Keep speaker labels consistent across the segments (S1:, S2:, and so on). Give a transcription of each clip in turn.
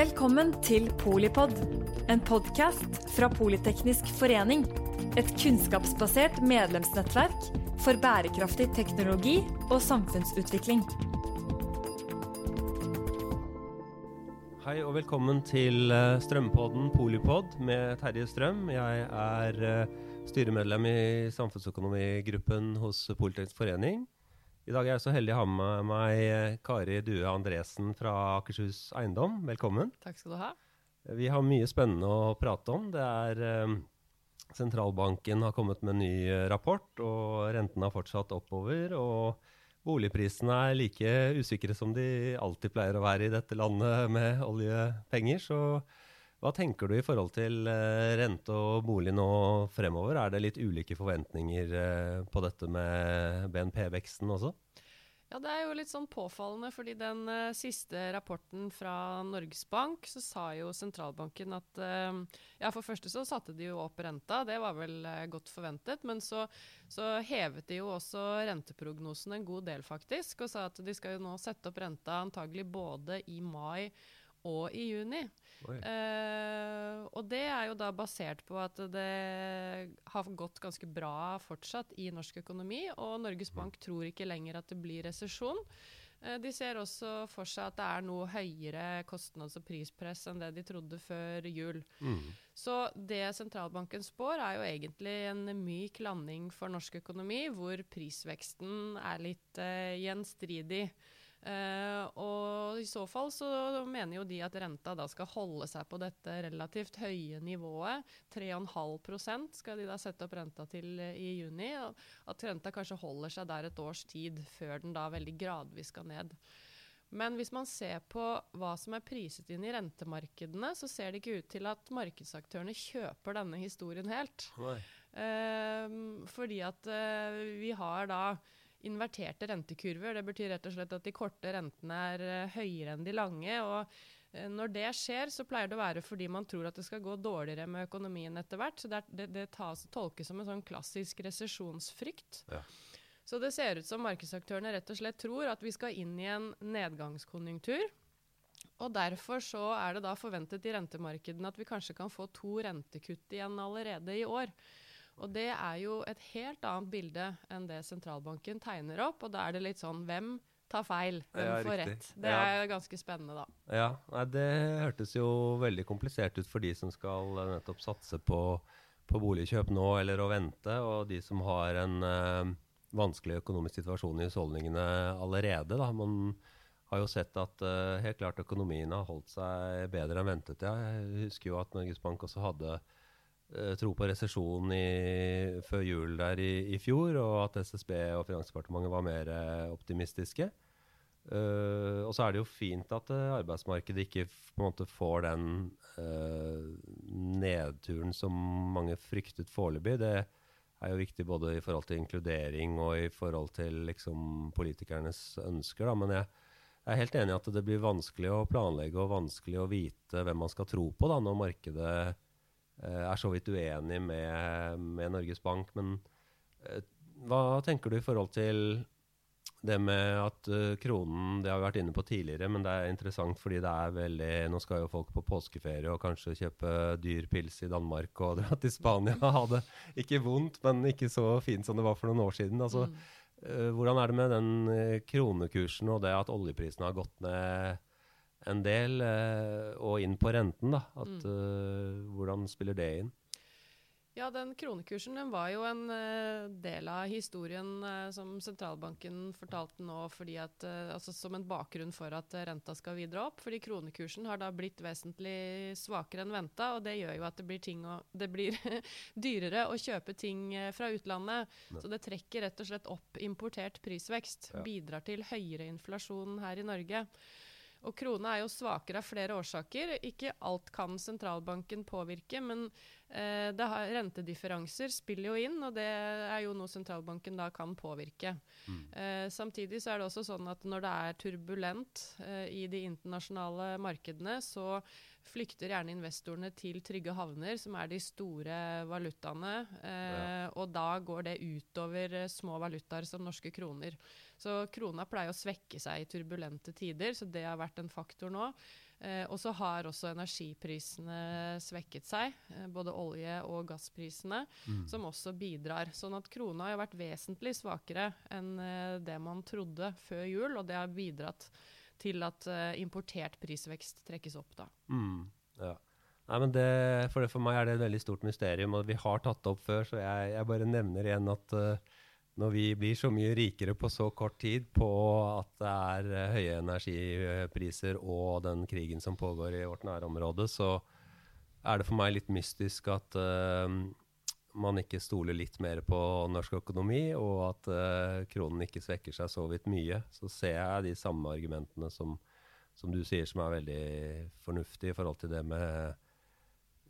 S1: Velkommen til Polipod, en podkast fra Politeknisk forening. Et kunnskapsbasert medlemsnettverk for bærekraftig teknologi og samfunnsutvikling.
S2: Hei og velkommen til eh, Strømpodden Polipod med Terje Strøm. Jeg er eh, styremedlem i samfunnsøkonomigruppen hos Politeknisk forening. I dag er jeg så heldig å ha med meg eh, Kari Due Andresen fra Akershus Eiendom. Velkommen.
S3: Takk skal du ha.
S2: Vi har mye spennende å prate om. Det er um, Sentralbanken har kommet med en ny eh, rapport, og renten har fortsatt oppover. og Boligprisene er like usikre som de alltid pleier å være i dette landet med oljepenger. Så hva tenker du i forhold til eh, rente og bolig nå fremover? Er det litt ulike forventninger eh, på dette med BNP-veksten også?
S3: Ja, Det er jo litt sånn påfallende, fordi den uh, siste rapporten fra Norges Bank, så sa jo sentralbanken at uh, Ja, for første så satte de jo opp renta, det var vel uh, godt forventet. Men så, så, hevet de jo også renteprognosen en god del, faktisk. Og sa at de skal jo nå sette opp renta antagelig både i mai i juni. Uh, og det er jo da basert på at det har gått ganske bra fortsatt i norsk økonomi, og Norges Bank mm. tror ikke lenger at det blir resesjon. Uh, de ser også for seg at det er noe høyere kostnads- og prispress enn det de trodde før jul. Mm. Så det sentralbanken spår, er jo egentlig en myk landing for norsk økonomi, hvor prisveksten er litt uh, gjenstridig. Uh, og i så fall så mener jo de at renta da skal holde seg på dette relativt høye nivået. 3,5 skal de da sette opp renta til uh, i juni. Og at renta kanskje holder seg der et års tid, før den da veldig gradvis skal ned. Men hvis man ser på hva som er priset inn i rentemarkedene, så ser det ikke ut til at markedsaktørene kjøper denne historien helt. Eh, fordi at vi har da inverterte rentekurver. Det betyr rett og slett at de korte rentene er uh, høyere enn de lange. og uh, Når det skjer, så pleier det å være fordi man tror at det skal gå dårligere med økonomien etter hvert. Så det, det, det tas, tolkes som en sånn klassisk resesjonsfrykt. Ja. Så det ser ut som markedsaktørene rett og slett tror at vi skal inn i en nedgangskonjunktur. Og Derfor så er det da forventet i rentemarkedene at vi kanskje kan få to rentekutt igjen allerede i år. Og det er jo et helt annet bilde enn det sentralbanken tegner opp. Og da er det litt sånn hvem tar feil, hvem ja, får rett. Det ja. er ganske spennende, da.
S2: Ja, Nei, det hørtes jo veldig komplisert ut for de som skal eh, nettopp satse på, på boligkjøp nå, eller å vente, og de som har en uh, vanskelig økonomisk situasjon i husholdningene allerede. da, man har jo sett at uh, helt klart økonomien har holdt seg bedre enn ventet. Ja. Jeg husker jo at Norges Bank også hadde tro på resesjon før jul der i, i, fjor, og at SSB og Finansdepartementet var mer eh, optimistiske. Uh, og så er det jo fint at arbeidsmarkedet ikke på en måte får den uh, nedturen som mange fryktet foreløpig. Det er jo viktig både i forhold til inkludering og i forhold til liksom, politikernes ønsker. Da. Men jeg, jeg, er helt enig i at det blir vanskelig å planlegge og vanskelig å vite hvem man skal tro på da, når markedet Eh, er så vidt uenig med, med Norges Bank. Men eh, hva tenker du i forhold til det med at uh, kronen Det har vi vært inne på tidligere, men det er interessant fordi det er veldig Nå skal jo folk på påskeferie og kanskje kjøpe dyr pils i Danmark og dra til Spania. Ha det ikke vondt, men ikke så fint som det var for noen år siden. Altså, mm. hvordan er det med den kronekursen og det at oljeprisene har gått ned? En del, eh, og inn på renten. da, at, mm. uh, Hvordan spiller det inn?
S3: Ja, den kronekursen den var jo en uh, del av historien uh, som sentralbanken fortalte nå fordi at, altså som en bakgrunn for at renta skal videre opp. Fordi kronekursen har da blitt vesentlig svakere enn venta, og det gjør jo at det blir, å, det blir dyrere å kjøpe ting fra utlandet. Ja. Så det trekker rett og slett opp importert prisvekst. Ja. Bidrar til høyere inflasjon her i Norge. Og krona er jo svakere av flere årsaker. Ikke alt kan sentralbanken påvirke, men eh, har, rentedifferanser spiller jo inn, og det er jo noe sentralbanken da kan påvirke. Mm. Eh, samtidig så er det også sånn at når det er turbulent eh, i de internasjonale markedene, så flykter gjerne investorene til trygge havner, som er de store valutaene. Eh, ja. Og da går det utover små valutaer som norske kroner. Så krona pleier å svekke seg i turbulente tider, så det har vært en faktor nå. Eh, og så har også energiprisene svekket seg, eh, både olje- og gassprisene,
S2: Mm.
S3: som også bidrar. Sånn at krona har vært vesentlig svakere enn eh, det man trodde før jul, og det har bidratt til at eh, importert prisvekst trekkes opp, da.
S2: Mm, ja. Nei, men det, for, det, for meg er det et veldig stort mysterium, og vi har tatt det opp før, så jeg, jeg bare nevner igjen at eh, når vi blir så mye rikere på så kort tid på at det er eh, høye energipriser og den krigen som pågår i vårt nærområde, så er det for meg litt mystisk at uh, man ikke stoler litt mer på norsk økonomi, og at uh, kronen ikke svekker seg så vidt mye. Så ser jeg de samme argumentene som, som du sier, som er veldig fornuftige i forhold til det med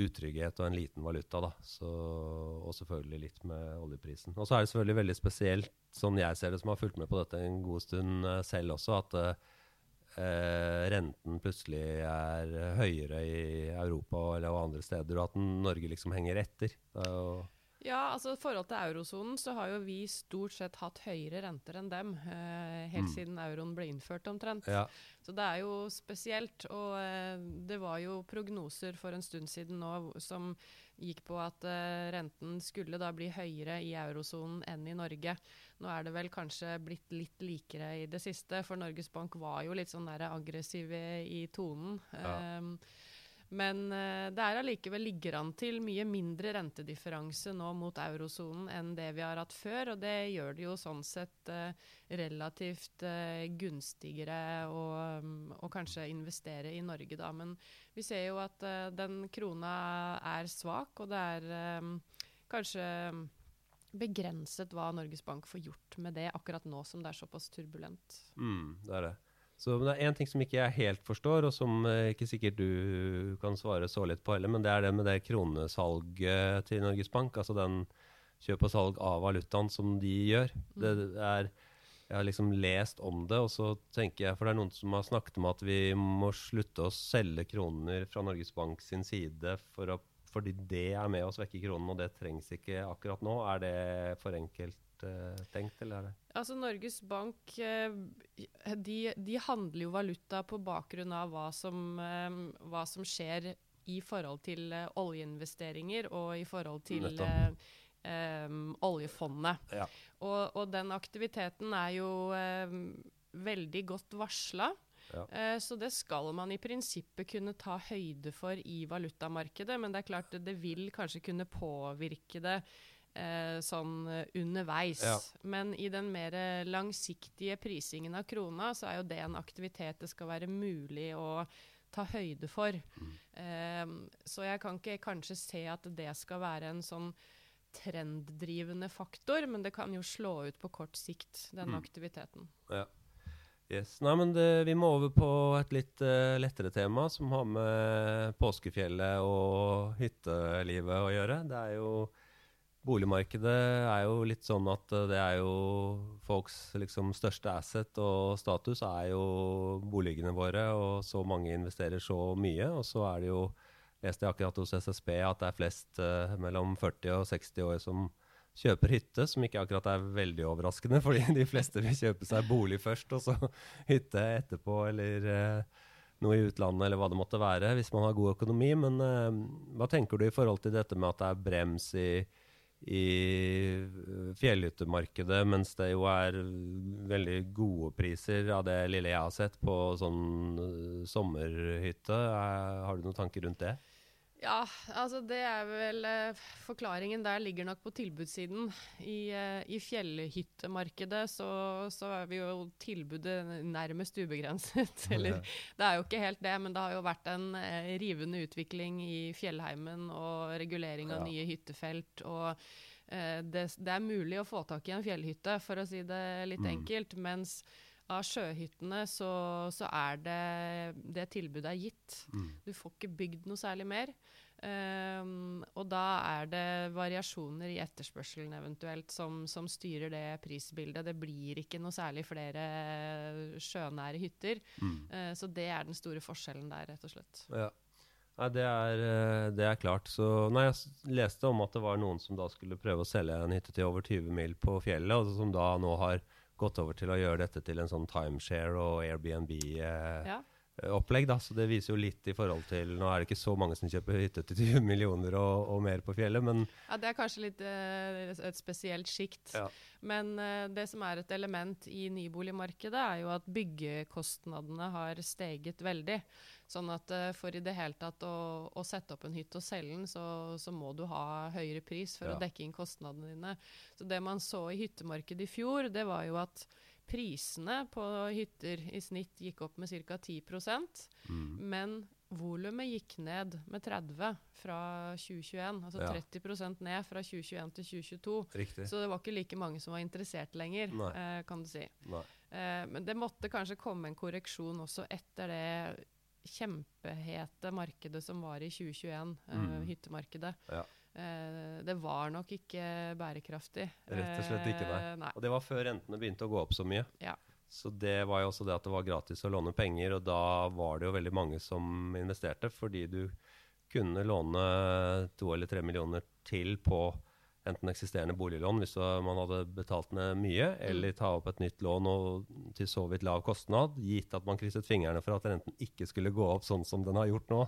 S2: utrygghet og en liten valuta. Da. Så, og selvfølgelig litt med oljeprisen. Og så er det selvfølgelig veldig spesielt, sånn jeg ser det, som har fulgt med på dette en god stund eh, selv også, at eh, renten plutselig er høyere i Europa eller andre steder, og at Norge liksom henger etter. Det er jo
S3: Ja, altså I forhold til eurosonen så har jo vi stort sett hatt høyere renter enn dem. Eh, helt
S2: Mm.
S3: siden euroen ble innført, omtrent.
S2: ja,
S3: Så det er jo spesielt. Og eh, det var jo prognoser for en stund siden nå som gikk på at eh, renten skulle da bli høyere i eurosonen enn i Norge. Nå er det vel kanskje blitt litt likere i det siste, for Norges Bank var jo litt sånn der aggressive i tonen.
S2: Ja.
S3: Men eh, det er allikevel ligger an til mye mindre rentedifferanse nå mot eurosonen enn det vi har hatt før, og det gjør det jo sånn sett eh, relativt eh, gunstigere å, um, å kanskje investere i Norge, da. Men vi ser jo at den krona er svak, og det er kanskje begrenset hva Norges Bank får gjort med det akkurat nå som det er såpass turbulent.
S2: mm, det er det. Så men det er én ting som ikke jeg helt forstår, og som eh, ikke sikkert du kan svare så litt på heller, men det er det med det kronesalget til Norges Bank. Altså den kjøp og salg av valutaen som de gjør. Det er Jeg har liksom lest om det, og så tenker jeg For det er noen som har snakket om at vi må slutte å selge kroner fra Norges Bank sin side for å, fordi det er med å svekke kronen, og det trengs ikke akkurat nå. Er det for enkelt eh, tenkt, eller er det
S3: Altså Norges Bank eh, de, de handler jo valuta på bakgrunn av hva som, eh, hva som skjer i forhold til oljeinvesteringer og i forhold til eh, oljefondet.
S2: Ja.
S3: Og, og den aktiviteten er jo um, veldig godt varsla.
S2: Ja.
S3: Så det skal man i prinsippet kunne ta høyde for i valutamarkedet, men det er klart det, det vil kanskje kunne påvirke det eh, sånn eh, underveis.
S2: Ja.
S3: Men i den mer langsiktige prisingen av krona, så er jo det en aktivitet det skal være mulig å ta høyde for.
S2: Mm.
S3: Eh, så jeg kan ikke kanskje se at det skal være en sånn trenddrivende faktor, men det kan jo slå ut på kort sikt, den
S2: Mm.
S3: aktiviteten.
S2: Ja. Yes. Nei, men det, vi må over på et litt uh, lettere tema, som har med påskefjellet og hyttelivet å gjøre. Det er jo Boligmarkedet er jo litt sånn at eh, det er jo folks liksom, største asset og status er jo boligene våre, og så mange investerer så mye. Og så er det jo, leste jeg akkurat hos SSB, at det er flest uh, mellom 40 og 60 år som kjøper hytte, som ikke akkurat er veldig overraskende, fordi de fleste vil kjøpe seg bolig først, og så hytte etterpå, eller uh, noe i utlandet, eller hva det måtte være, hvis man har god økonomi. Men uh, hva tenker du i forhold til dette med at det er brems i, i eh, fjellhyttemarkedet, mens det jo er veldig gode priser av det lille jeg har sett på sånn eh, sommerhytte. Er, har du noen tanker rundt det?
S3: Ja, altså det er vel eh, Forklaringen der ligger nok på tilbudssiden. I, eh, i fjellhyttemarkedet så, så er vi jo tilbudet nærmest ubegrenset. Eller det er jo ikke helt det, men det har jo vært en eh, rivende utvikling i fjellheimen og regulering av
S2: Ja.
S3: nye hyttefelt. og det, det er mulig å få tak i en fjellhytte, for å si det litt
S2: Mm.
S3: enkelt. Mens av sjøhyttene så, så er det det tilbudet er gitt.
S2: Mm.
S3: Du får ikke bygd noe særlig mer. Um, og da er det variasjoner i etterspørselen eventuelt som, som styrer det prisbildet. Det blir ikke noe særlig flere sjønære hytter.
S2: Mm.
S3: Uh, så det er den store forskjellen der, rett og slett.
S2: Ja. Nei, det er, eh, det er klart. Så nei, jeg leste om at det var noen som da skulle prøve å selge en hytte til over 20 mil på fjellet, og som da nå har gått over til å gjøre dette til en sånn timeshare og Airbnb-opplegg.
S3: Ja.
S2: da, Så det viser jo litt i forhold til Nå er det ikke så mange som kjøper hytte til 20 millioner og, og mer på fjellet, men
S3: Ja, Det er kanskje litt eh, et spesielt sjikt.
S2: Ja.
S3: Men eh, det som er et element i nyboligmarkedet, er jo at byggekostnadene har steget veldig. Sånn at eh, for i det hele tatt å, å sette opp en hytte og selge den, så, så må du ha høyere pris for
S2: Ja.
S3: å dekke inn kostnadene dine. Så det man så i hyttemarkedet i fjor, det var jo at prisene på hytter i snitt gikk opp med ca. 10
S2: mm,
S3: men volumet gikk ned med 30 fra 2021. Altså
S2: Ja.
S3: 30% ned fra 2021 til 2022.
S2: riktig.
S3: Så det var ikke like mange som var interessert lenger, eh, kan du si. Eh, men det måtte kanskje komme en korreksjon også etter det kjempehete markedet som var i 2021,
S2: mm.
S3: uh, hyttemarkedet.
S2: Ja.
S3: Uh, det var nok ikke bærekraftig.
S2: Rett og slett ikke, nei.
S3: Eh, nei.
S2: Og det var før rentene begynte å gå opp så mye.
S3: Ja.
S2: Så det var jo også det at det var gratis å låne penger, og da var det jo veldig mange som investerte, fordi du kunne låne to eller tre millioner til på enten eksisterende boliglån hvis man hadde betalt ned mye, eller ta opp et nytt lån og til så vidt lav kostnad, gitt at man krysset fingrene for at renten ikke skulle gå opp sånn som den har gjort nå.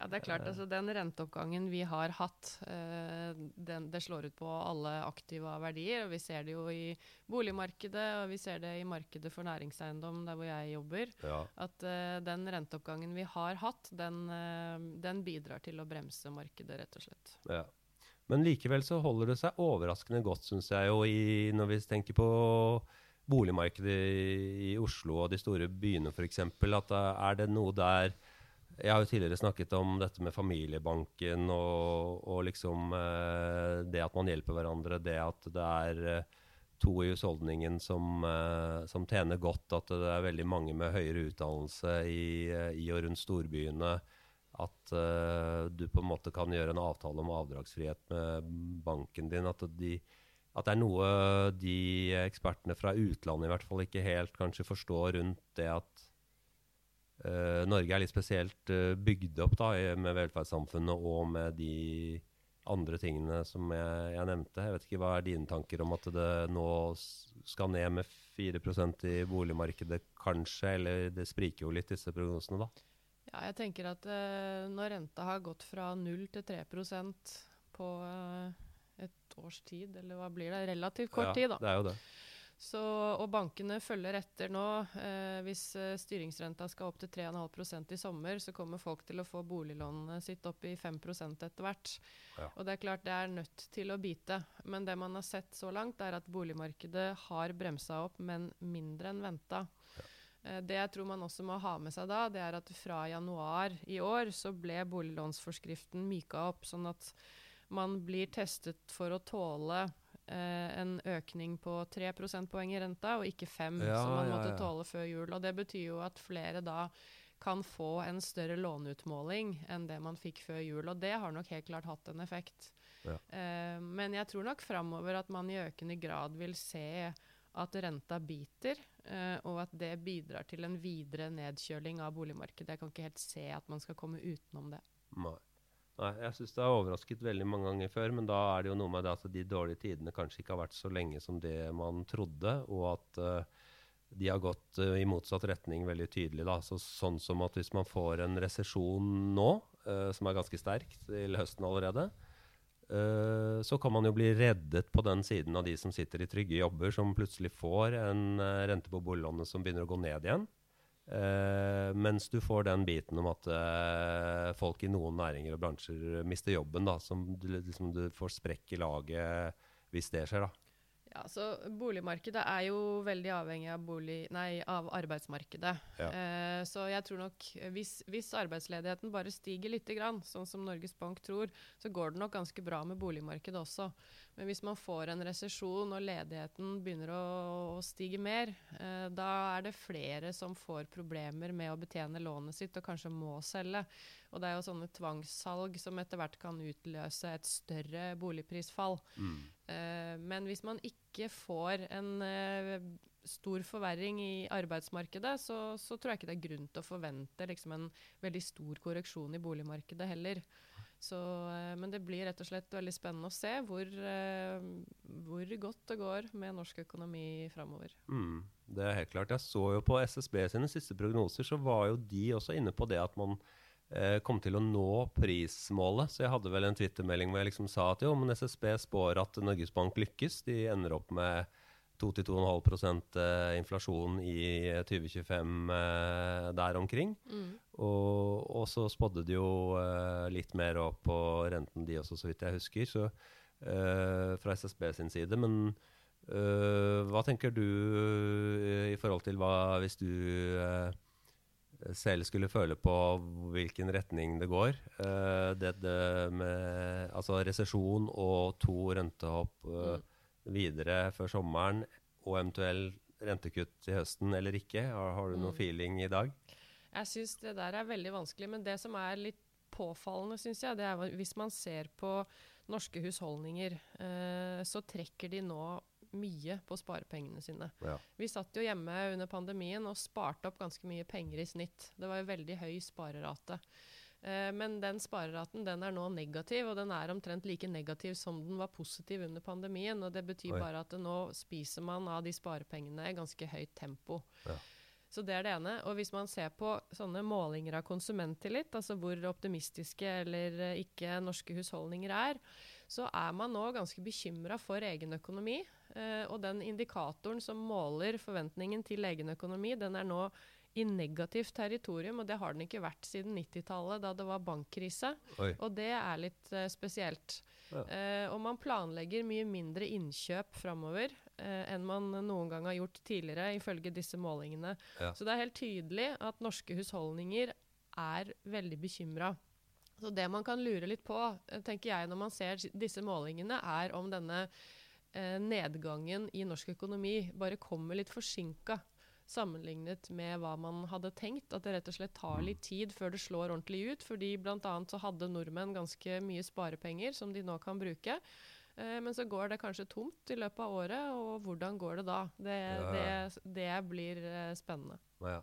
S3: Ja, det er klart. altså Den renteoppgangen vi har hatt, eh, den, det slår ut på alle aktive verdier. og Vi ser det jo i boligmarkedet, og vi ser det i markedet for næringseiendom der hvor jeg jobber.
S2: Ja.
S3: At eh, den renteoppgangen vi har hatt, den, eh, den bidrar til å bremse markedet, rett og slett.
S2: Ja. Men likevel så holder det seg overraskende godt, syns jeg, jo, i, når vi tenker på boligmarkedet i, i Oslo og de store byene f.eks. At da er det noe der Jeg har jo tidligere snakket om dette med familiebanken og, og liksom eh, det at man hjelper hverandre, det at det er eh, to i husholdningen som, eh, som tjener godt, at det er veldig mange med høyere utdannelse i, eh, i og rundt storbyene. At uh, du på en måte kan gjøre en avtale om avdragsfrihet med banken din. At, de, at det er noe de ekspertene fra utlandet i hvert fall ikke helt kanskje forstår rundt det at uh, Norge er litt spesielt uh, bygd opp da, med velferdssamfunnet og med de andre tingene som jeg, jeg nevnte. Jeg vet ikke Hva er dine tanker om at det nå skal ned med 4 i boligmarkedet, kanskje? Eller det spriker jo litt, disse prognosene, da.
S3: Ja, jeg tenker at eh, når renta har gått fra 0 til 3% på eh, et års tid, eller hva blir det? Relativt kort
S2: ja,
S3: tid, da.
S2: Det er jo det.
S3: Så, og bankene følger etter nå. Eh, hvis eh, styringsrenta skal opp til 3,5% i sommer, så kommer folk til å få boliglånet sitt opp i 5 etter hvert.
S2: Ja.
S3: Og det er klart det er nødt til å bite. Men det man har sett så langt, er at boligmarkedet har bremsa opp, men mindre enn venta. Eh, Det jeg tror man også må ha med seg da, det er at fra januar i år så ble boliglånsforskriften myka opp, sånn at man blir testet for å tåle eh, en økning på 3 prosentpoeng i renta, og ikke 5
S2: Ja,
S3: som man måtte
S2: ja.
S3: tåle før jul. Og det betyr jo at flere da kan få en større låneutmåling enn det man fikk før jul. Og det har nok helt klart hatt en effekt.
S2: Ja.
S3: Eh, men jeg tror nok framover at man i økende grad vil se at renta biter, eh, og at det bidrar til en videre nedkjøling av boligmarkedet. Jeg kan ikke helt se at man skal komme utenom det.
S2: Nei. Nei, jeg syns det har overrasket veldig mange ganger før, men da er det jo noe med det at de dårlige tidene kanskje ikke har vært så lenge som det man trodde, og at uh, de har gått uh, i motsatt retning veldig tydelig. Da. Så, sånn som at hvis man får en resesjon nå, uh, som er ganske sterk til høsten allerede, eh, så kan man jo bli reddet på den siden av de som sitter i trygge jobber, som plutselig får en uh, rente på boliglånet som begynner å gå ned igjen. Uh, mens du får den biten om at folk i noen næringer og bransjer mister jobben, da, som du, liksom, du får sprekk i laget hvis det skjer. da.
S3: Ja, så Boligmarkedet er jo veldig avhengig av, bolig, nei, av arbeidsmarkedet.
S2: Ja.
S3: Eh, så jeg tror nok hvis, hvis arbeidsledigheten bare stiger litt, sånn som Norges Bank tror, så går det nok ganske bra med boligmarkedet også. Men hvis man får en resesjon og ledigheten begynner å, å stige mer, eh, da er det flere som får problemer med å betjene lånet sitt og kanskje må selge. Og det er jo sånne tvangssalg som etter hvert kan utløse et større boligprisfall. Eh, men hvis man ikke får en eh, stor forverring i arbeidsmarkedet, så, så tror jeg ikke det er grunn til å forvente liksom, en veldig stor korreksjon i boligmarkedet heller. Så, eh, men det blir rett og slett veldig spennende å se hvor, eh, hvor godt det går med norsk økonomi framover.
S2: Mm, det er helt klart. Jeg så jo på SSB sine siste prognoser, så var jo de også inne på det at man eh, kom til å nå prismålet. Så jeg hadde vel en twittermelding hvor jeg liksom sa at jo, men SSB spår at Norges Bank lykkes. De ender opp med 2-2,5 eh, inflasjon i 2025 eh, der omkring.
S3: Mm.
S2: Og, og, så spådde de jo eh, litt mer opp på renten, de også, så vidt jeg husker, så, eh, fra SSB sin side. Men eh, hva tenker du i forhold til hva hvis du selv skulle føle på hvilken retning det går. det, det med altså resesjon og to rentehopp mm videre før sommeren, og eventuell rentekutt i høsten eller ikke? Har, har du noe mm. feeling i dag?
S3: Jeg syns det der er veldig vanskelig, men det som er litt påfallende, syns jeg, det er hvis man ser på norske husholdninger, eh, så trekker de nå mye på sparepengene sine. Ja. Vi satt jo hjemme under pandemien og sparte opp ganske mye penger i snitt. Det var jo veldig høy sparerate. Eh, men den spareraten den er nå negativ, og den er omtrent like negativ som den var positiv under pandemien. og Det betyr Oi. bare at nå spiser man av de sparepengene i ganske høyt tempo. Ja. Så det er det ene. Og hvis man ser på sånne målinger av konsumenttillit, altså hvor optimistiske eller eh, ikke norske husholdninger er, så er man nå ganske bekymra for egen økonomi. Eh, og den indikatoren som måler forventningen til egen økonomi, den er nå i negativt territorium, og det har den ikke vært siden 90-tallet, da det var bankkrise. Oi. Og det er litt uh, spesielt. Ja. Uh, og man planlegger mye mindre innkjøp framover uh, enn man noen gang har gjort tidligere, ifølge disse målingene. Ja. Så det er helt tydelig at norske husholdninger er veldig bekymra. Så det man kan lure litt på, tenker jeg, når man ser disse målingene, er om denne nedgangen i norsk økonomi bare kommer litt forsinka sammenlignet med hva man hadde tenkt. At det rett og slett tar litt tid før det slår ordentlig ut. fordi bl.a. så hadde nordmenn ganske mye sparepenger som de nå kan bruke. Eh, men så går det kanskje tomt i løpet av året, og hvordan går det da? Det, ja. det, det blir eh, spennende.
S2: Ja.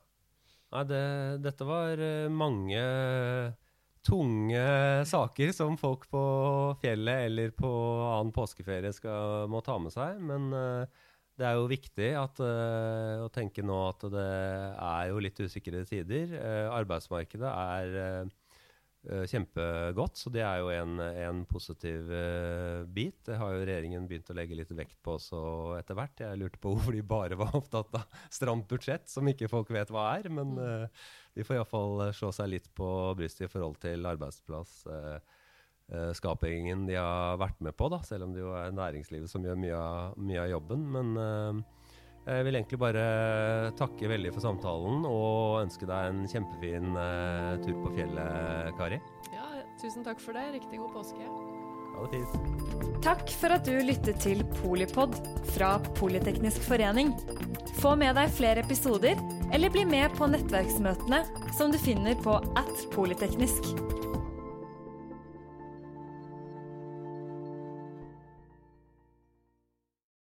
S2: Nei, det, dette var eh, mange tunge saker som folk på fjellet eller på annen påskeferie skal, må ta med seg. Men uh, det er jo viktig at, uh, å tenke nå at det er jo litt usikre tider. Uh, arbeidsmarkedet er uh, kjempegodt, så det er jo en, en positiv bit. Det har jo regjeringen begynt å legge litt vekt på også etter hvert. Jeg lurte på hvorfor de bare var opptatt av stramt budsjett, som ikke folk vet hva er. Men de får iallfall slå seg litt på brystet i forhold til arbeidsplass. Uh, uh, skapingen de har vært med på, da, selv om det jo er næringslivet som gjør mye av, mye av jobben. Men uh, jeg vil egentlig bare takke veldig for samtalen og ønske deg en kjempefin uh, tur på fjellet, Kari.
S3: Ja, tusen takk for det. Riktig god påske.
S2: Ha det fint.
S1: Takk for at du lyttet til Polipod fra Politeknisk forening. Få med deg flere episoder, eller bli med på nettverksmøtene som du finner på at polyteknisk.